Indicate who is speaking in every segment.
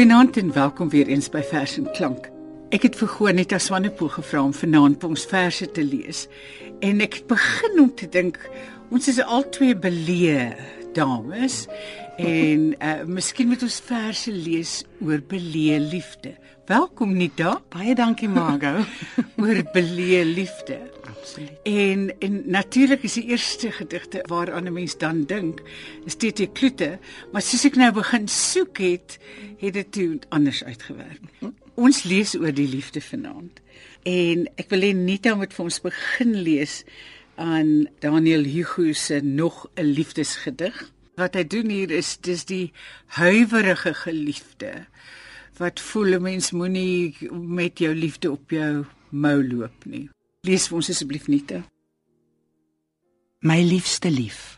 Speaker 1: Goeienaand en welkom weer eens by Vers en Klank. Ek het vir Juanita Swanepoel gevra om vanaand ons verse te lees en ek het begin om te dink ons is al twee beleë dames en uh, miskien moet ons verse lees oor beleë liefde. Welkom Nita.
Speaker 2: Baie dankie Margo.
Speaker 1: oor beleë liefde.
Speaker 2: Absoluut.
Speaker 1: En en natuurlik is die eerste gedigte waaraan 'n mens dan dink, is TT Kloete, maar soos ek nou begin soek het, het dit toe anders uitgewerk. Ons lees oor die liefde vanaand. En ek wil hê Nita moet vir ons begin lees aan Daniel Hugo se nog 'n liefdesgedig. Wat hy doen hier is dis die huiwerige geliefde wat voel 'n mens moenie met jou liefde op jou mou loop nie. Lees vir ons asseblief Nita.
Speaker 2: My liefste lief.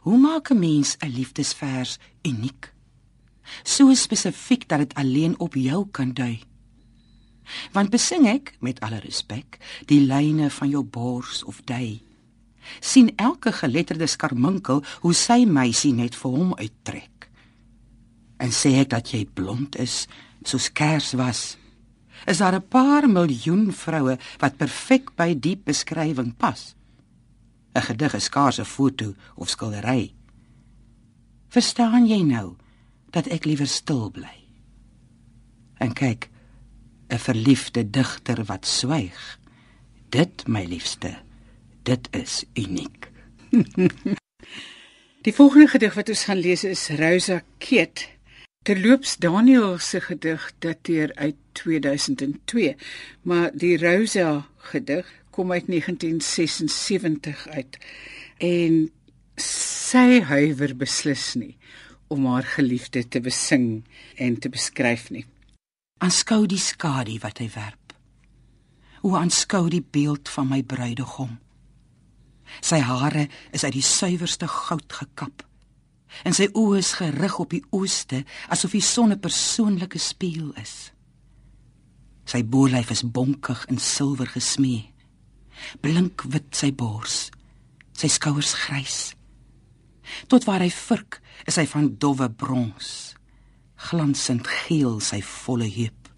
Speaker 2: Hoe maak 'n mens 'n liefdesvers uniek? So spesifiek dat dit alleen op jou kan dui. Want besing ek met alle respek die lyne van jou bors of dui. sien elke geletterde skarminkel hoe sy meisie net vir hom uittrek. En sê ek dat jy blond is soos kers was is daar 'n paar miljoen vroue wat perfek by die beskrywing pas. 'n Gedig is skaars 'n foto of skildery. Verstaan jy nou dat ek liewer stil bly? En kyk, 'n verliefde digter wat swyg. Dit, my liefste, dit is uniek.
Speaker 1: Die volgende gedig wat ons gaan lees is Rosa Keet Terloops Daniel se gedig dateer uit 2002, maar die Rosa gedig kom uit 1976 uit en sy huiwer beslis nie om haar geliefde te besing en te beskryf nie.
Speaker 2: Aanskou die skadu wat hy werp. Hoe aanskou die beeld van my bruidegom. Sy hare is uit die suiwerste goud gekap en sy oë is gerig op die ooste asof die son 'n persoonlike spieël is. Sy bolyf is bonkig in silwer gesmee. Blink wit sy bors, sy skouers grys. Tot waar hy vurk, is hy van dowwe brons. Glansend geel sy volle heup.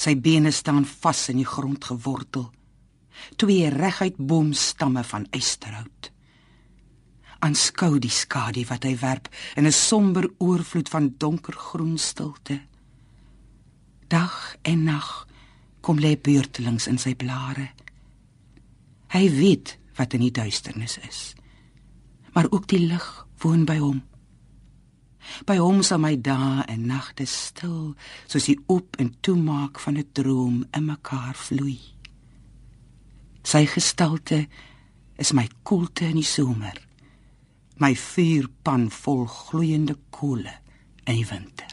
Speaker 2: Sy bene staan vas in die grond gewortel. Twee reguit boomstamme van eysterhout aanskou die skadu wat hy werp in 'n somber oorvloed van donkergroen stilte. Dag en nag kom lê beurtelings in sy blare. Hy weet wat in die duisternis is. Maar ook die lig woon by hom. By hom sal my dae en nagte stil soos die oop en toemaak van 'n droom in mekaar vloei. Sy gestalte is my koelte in die somer my vuurpan vol gloeiende kolle in die winter.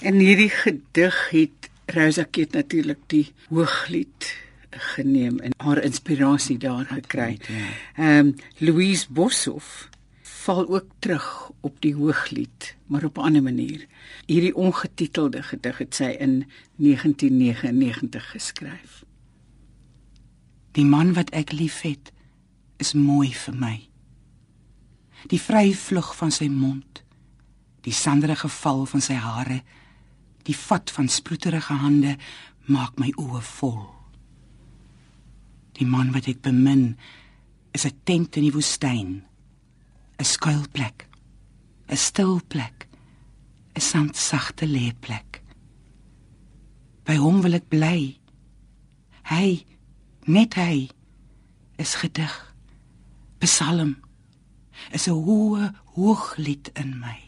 Speaker 1: En hierdie gedig het Rosa Keet natuurlik die hooglied geneem en haar inspirasie daar gekry. Ja. Ehm um, Louise Boshoff val ook terug op die hooglied, maar op 'n ander manier. Hierdie ongetitelde gedig het sy in 1999 geskryf.
Speaker 2: Die man wat ek liefhet, is mooi vir my die vrye vlug van sy mond, die sanderige val van sy hare, die vat van sproeterige hande maak my oë vol. Die man wat ek bemin is 'n tent in die woestyn, 'n skuilplek, 'n stil plek, 'n sandsagte leeplek. By hom wil ek bly. Hy, net hy, is gedig, psalm is 'n hoë hooglied in my.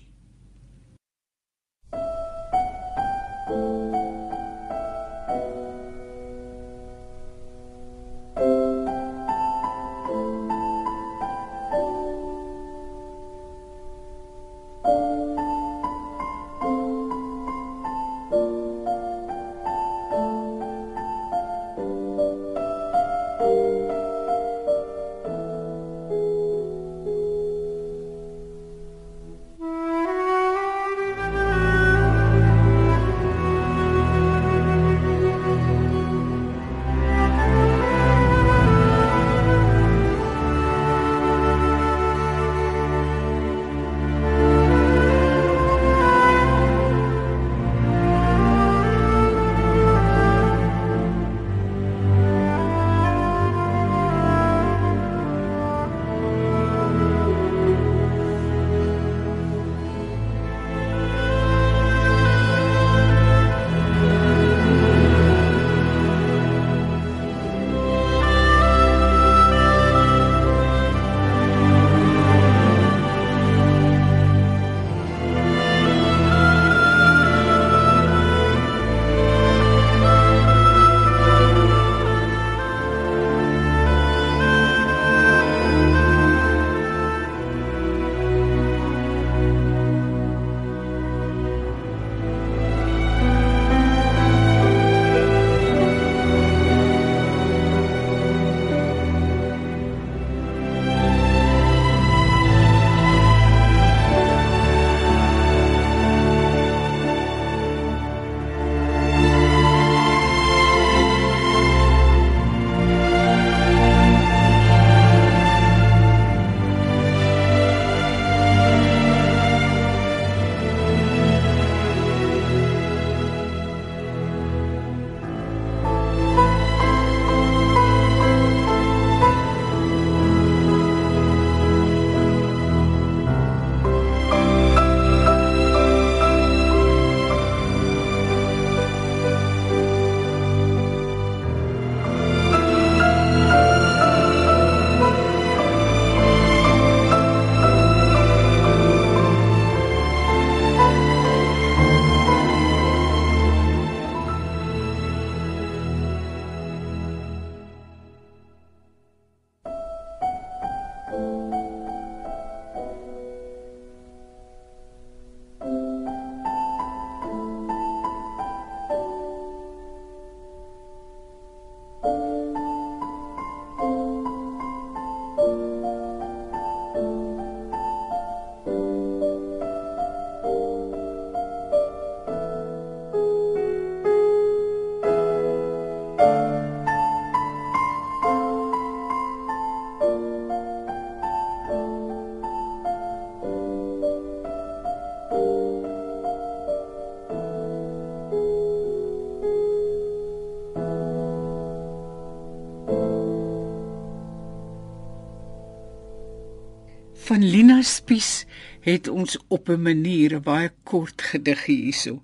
Speaker 1: Lina Spies het ons op 'n manier 'n baie kort gedig hierso.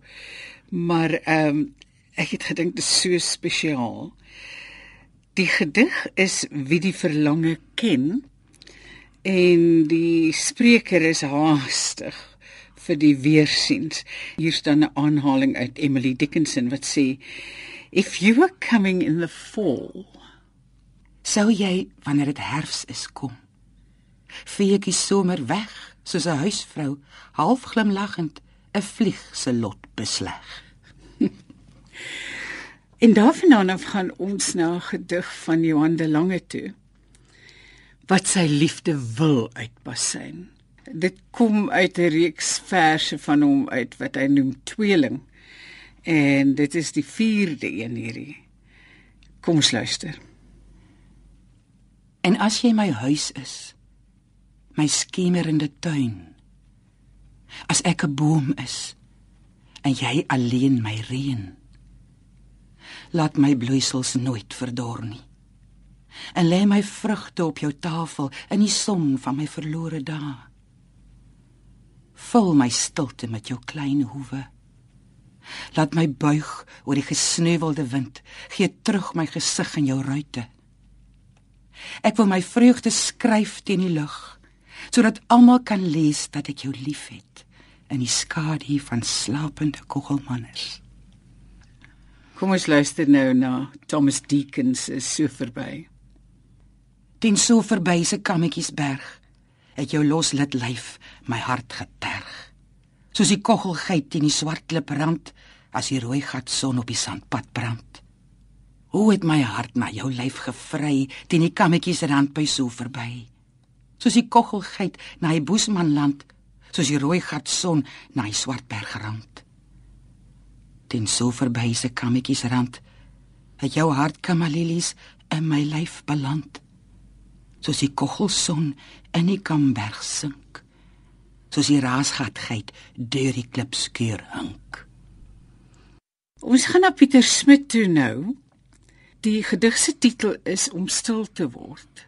Speaker 1: Maar ehm um, ek het gedink dit is so spesiaal. Die gedig is wie die verlange ken en die spreker is haastig vir die weersiens. Hier staan 'n aanhaling uit Emily Dickinson wat sê if you were coming in the fall
Speaker 2: sou jy wanneer dit herfs is kom veeetjie somer weg soos 'n huisvrou half glimlaggend 'n vlieg se lot besleg.
Speaker 1: en daarvandaan af gaan ons na 'n gedig van Johan de Lange toe wat sy liefde wil uitbasyn. Dit kom uit 'n reeks verse van hom uit wat hy noem Tweeling. En dit is die 4de een hierdie. Kom ons luister.
Speaker 2: En as jy my huis is, my skemerende tuin. As ek 'n boom is en jy alleen my reën. Laat my bloeisels nooit verdor nie. En lê my vrugte op jou tafel in die son van my verlore dae. Vul my stilte met jou klein hoewe. Laat my buig oor die gesneuwelde wind, gee terug my gesig in jou ruite. Ek wil my vreugde skryf teen die lug sodat almal kan lees dat ek jou liefhet in die skadu van slapende kogelmannes.
Speaker 1: Kom ons luister nou na Thomas Deakins is so verby.
Speaker 2: Dien so verby se kammetjies berg het jou loslid lyf my hart geterg. Soos die kogelgeit teen die swart kliprand as die rooi gat son op die sandpad brand. Hoe het my hart na jou lyf gevry teen die kammetjies rand by so verby soos die koggelgeit na die Boesmanland, soos die rooi gat son na die Swartbergrand. Ten so verby se kammetjies rand, het jou hart kamalilies in my lyf beland, soos die koggelson in die Kamberg sink, soos die raasgat geit deur die klipskeur hink.
Speaker 1: Ons gaan na Pieter Smit toe nou. Die gedig se titel is om stil te word.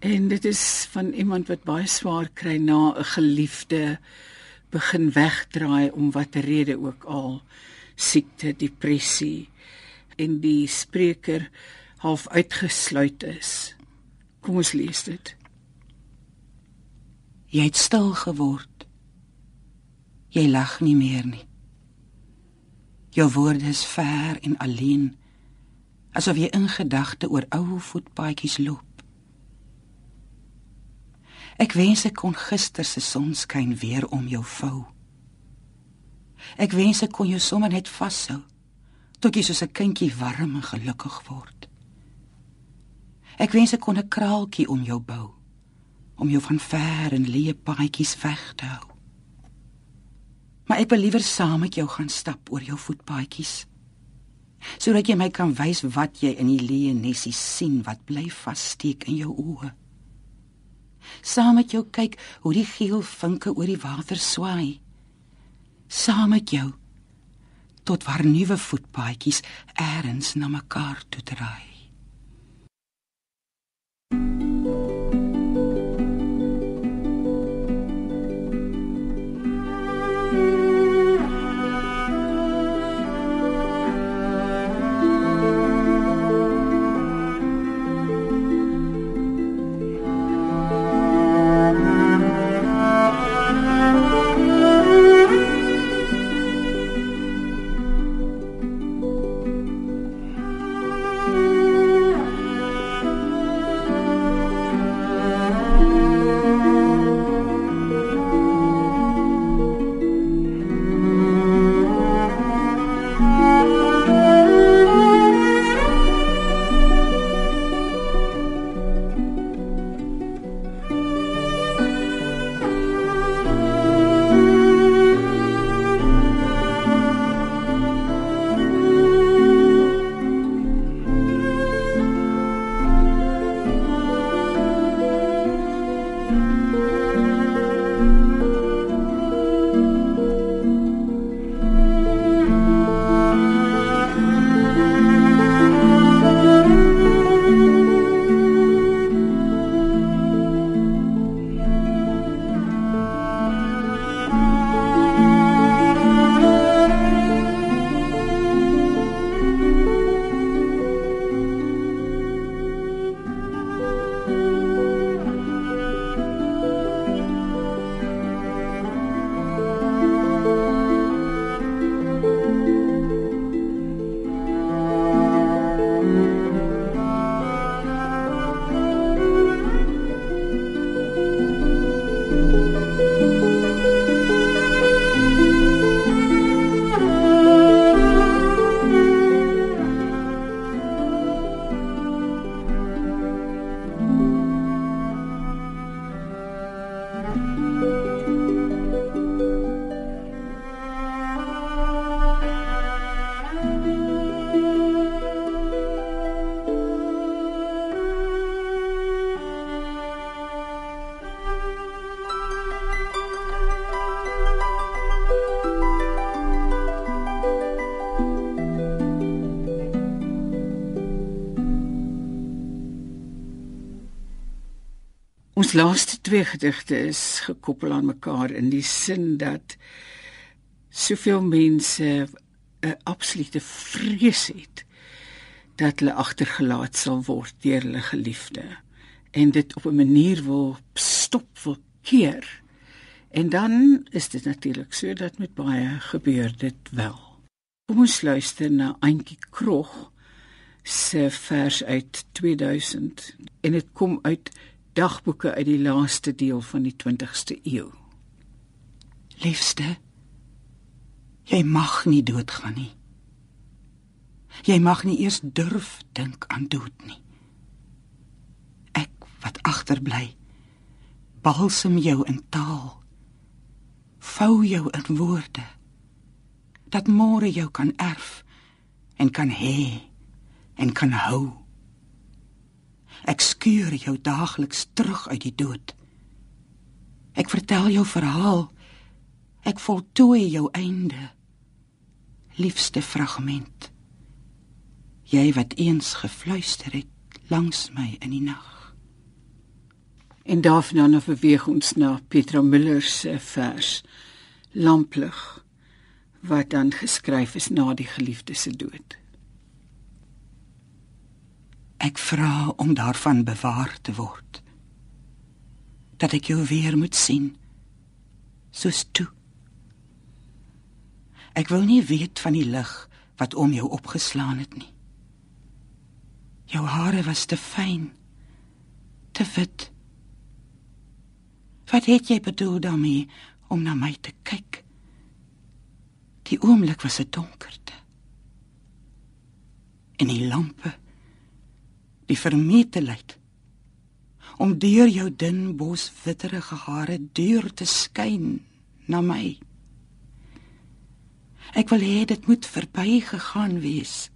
Speaker 1: En dit is van iemand wat baie swaar kry na 'n geliefde begin wegdraai om watter rede ook al siekte, depressie en die spreker half uitgesluit is. Kom ons lees dit.
Speaker 2: Jy het stil geword. Jy lag nie meer nie. Jou woorde is ver en alleen, asof jy in gedagte oor ou voetpaadjies loop. Ek wens ek kon gister se sonskyn weer om jou vou. Ek wens ek kon jou sommer net vashou tot jy soos 'n kindjie warm en gelukkig word. Ek wens ek kon 'n kraaltjie om jou bou om jou van ver en leë paadjies weg te hou. Maar ek wil liewer saam met jou gaan stap oor jou voetpaadjies sodat jy my kan wys wat jy in die leë nessies sien wat bly vassteek in jou oë saam met jou kyk hoe die geel vinke oor die water swaai. Saam met jou tot waar nuwe voetpaadjies eers na mekaar toe draai.
Speaker 1: Ons laaste twee gedigte is gekoppel aan mekaar in die sin dat soveel mense 'n absolute vrees het dat hulle agtergelaat sal word deur hulle geliefde en dit op 'n manier wil stop wil keer. En dan is dit natuurlik so dat met baie gebeur dit wel. Kom ons luister na Antjie Krog se vers uit 2000 en dit kom uit dagboeke uit die laaste deel van die 20ste eeu.
Speaker 2: Liefste, jy mag nie doodgaan nie. Jy mag nie eers durf dink aan dood nie. Ek wat agterbly, balsem jou in taal. Vou jou in woorde dat môre jou kan erf en kan hê en kan hou. Ek skuur jou daagliks terug uit die dood. Ek vertel jou verhaal. Ek voltooi jou einde. Liefste fragment. Jy wat eens gefluister het langs my in die nag.
Speaker 1: En daarna nou beweeg ons na Petra Müller se vers Lamplig wat dan geskryf is na die geliefde se dood.
Speaker 2: Ek vra om daarvan bewaar te word. Dat ek jou weer moet sien. Soos toe. Ek wil nie weet van die lig wat om jou opgeslaan het nie. Jou hare was te fyn, te wit. Wat het jy bedoel daarmee om na my te kyk? Die oomblik was 'n donkerte. En die lampe die vermetelheid om deur jou dun bos witterige hare deur te skyn na my. Ek wil hê dit moet verbygegaan wees.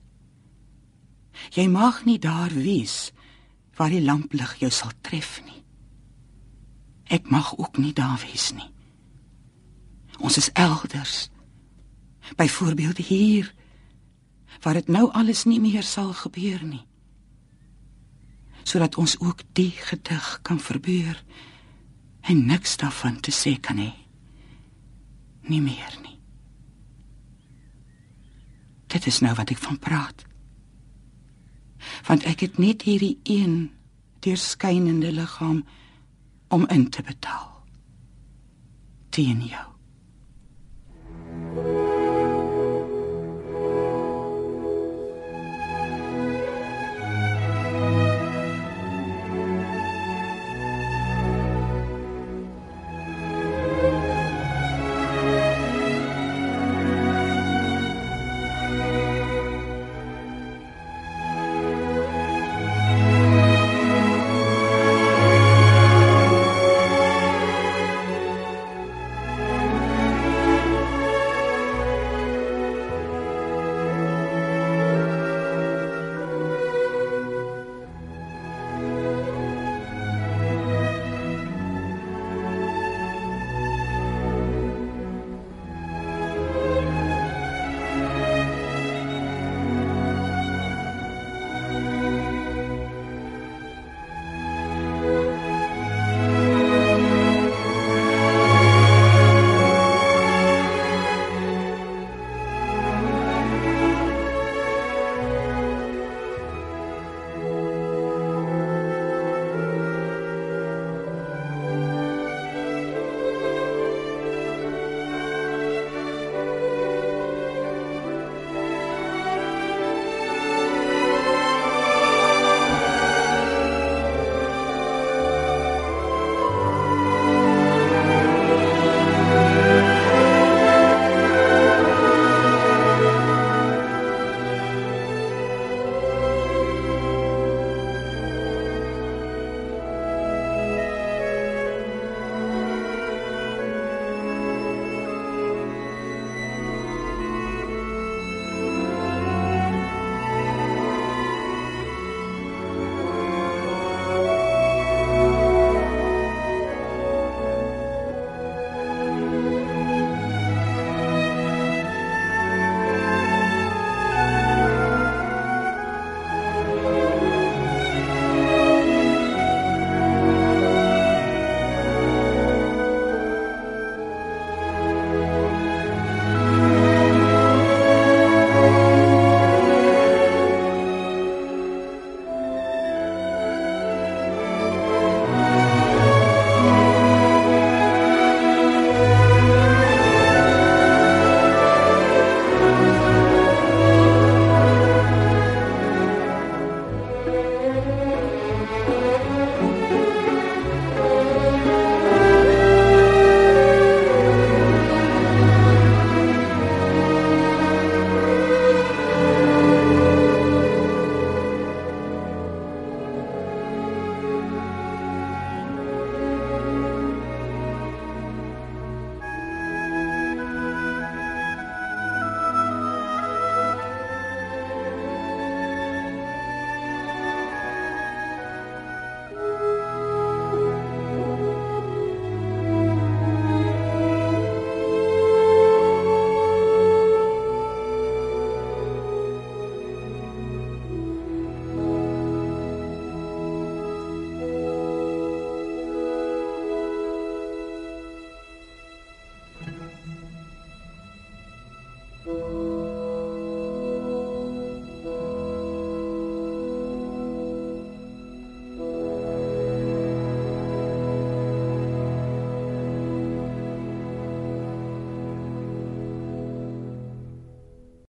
Speaker 2: Jy mag nie daar wees waar die lamplig jou sal tref nie. Ek mag ook nie daar wees nie. Ons is elders. Byvoorbeeld hier waar dit nou alles nie meer sal gebeur nie sodat ons ook die gedig kan verbeur en niks daarvan te sê kan hê. Nie meer nie. Dit is nou wat ek van praat. Want ek het net hierdie een deurskynende liggaam om in te betaal. Teen jou